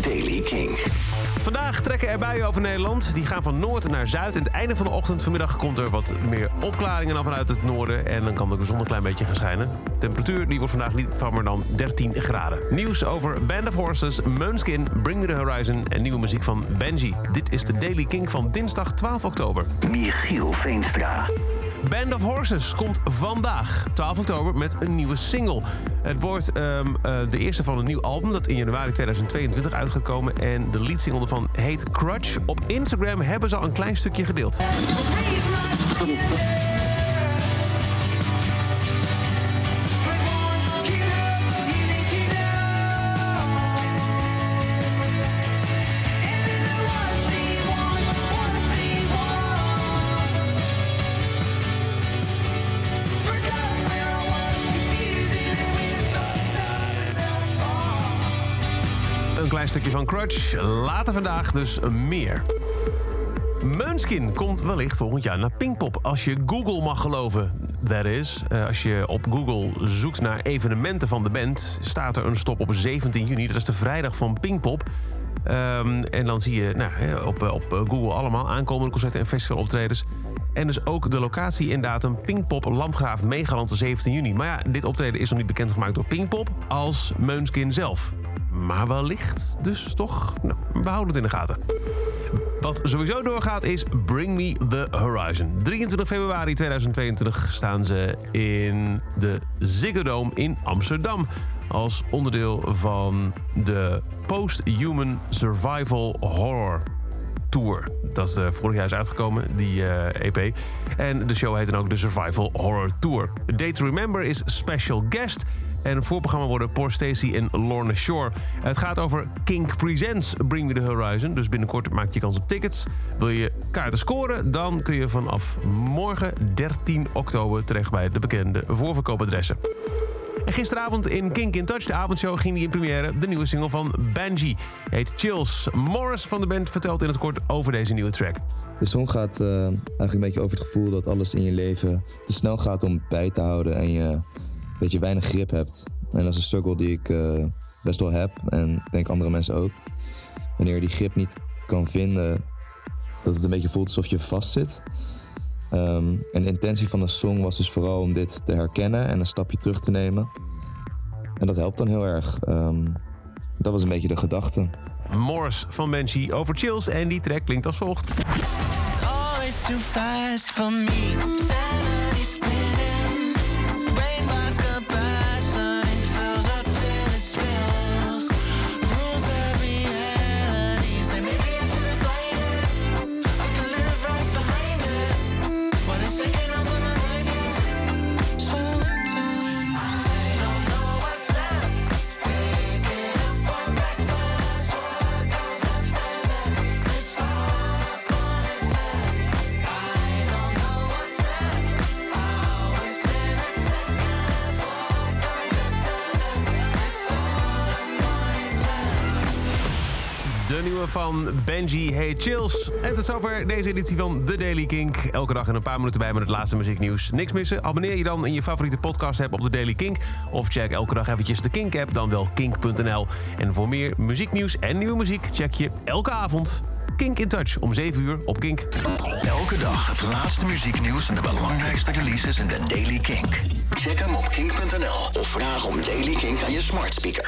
Daily King. Vandaag trekken er buien over Nederland. Die gaan van noord naar zuid. En het einde van de ochtend vanmiddag komt er wat meer opklaringen dan vanuit het noorden. En dan kan de zon een klein beetje gaan schijnen. De temperatuur die wordt vandaag niet warmer dan 13 graden. Nieuws over Band of Horses, Moonskin, Bring Me The Horizon en nieuwe muziek van Benji. Dit is de Daily King van dinsdag 12 oktober. Michiel Veenstra. Band of Horses komt vandaag, 12 oktober, met een nieuwe single. Het wordt ehm, eh, de eerste van een nieuw album dat in januari 2022 uitgekomen. En de leadsingle ervan heet Crutch. Op Instagram hebben ze al een klein stukje gedeeld. Een klein stukje van Crutch. Later vandaag dus meer. Meunskin komt wellicht volgend jaar naar Pinkpop. Als je Google mag geloven. Dat is, eh, als je op Google zoekt naar evenementen van de band... staat er een stop op 17 juni. Dat is de vrijdag van Pinkpop. Ehm, en dan zie je nou, op, eh, op Google allemaal aankomende concerten en festivaloptredens. En dus ook de locatie en datum Pinkpop Landgraaf Megaland 17 juni. Maar ja, dit optreden is nog niet bekendgemaakt door Pinkpop als Meunskin zelf. Maar wellicht dus toch, nou, we houden het in de gaten. Wat sowieso doorgaat is Bring Me The Horizon. 23 februari 2022 staan ze in de Ziggo Dome in Amsterdam. Als onderdeel van de Post-Human Survival Horror Tour. Dat is eh, vorig jaar is uitgekomen, die eh, EP. En de show heet dan ook de Survival Horror Tour. A Day to Remember is special guest. En het voorprogramma worden Paul Stacey en Lorna Shore. Het gaat over Kink Presents Bring Me The Horizon. Dus binnenkort maak je kans op tickets. Wil je kaarten scoren? Dan kun je vanaf morgen 13 oktober terecht bij de bekende voorverkoopadressen. En gisteravond in Kink in Touch, de avondshow, ging die in première. De nieuwe single van Benji. Heet Chills. Morris van de band vertelt in het kort over deze nieuwe track. De song gaat eh, eigenlijk een beetje over het gevoel dat alles in je leven te snel gaat om bij te houden en je een beetje weinig grip hebt. En dat is een struggle die ik eh, best wel heb en ik denk andere mensen ook. Wanneer je die grip niet kan vinden, dat het een beetje voelt alsof je vastzit. Ehm, en de intentie van de song was dus vooral om dit te herkennen en een stapje terug te nemen. En dat helpt dan heel erg. Ehm, dat was een beetje de gedachte. Morris van Benji over Chills. En die track klinkt als volgt. always too fast for me. De nieuwe van Benji Hey Chills. En tot zover deze editie van The Daily Kink. Elke dag in een paar minuten bij met het laatste muzieknieuws. Niks missen? Abonneer je dan in je favoriete podcast app op The Daily Kink. Of check elke dag eventjes de Kink app, dan wel kink.nl. En voor meer muzieknieuws en nieuwe muziek check je elke avond Kink in Touch om 7 uur op Kink. Elke dag het laatste muzieknieuws en de belangrijkste releases in de Daily Kink. Check hem op kink.nl of vraag om Daily Kink aan je smart speaker.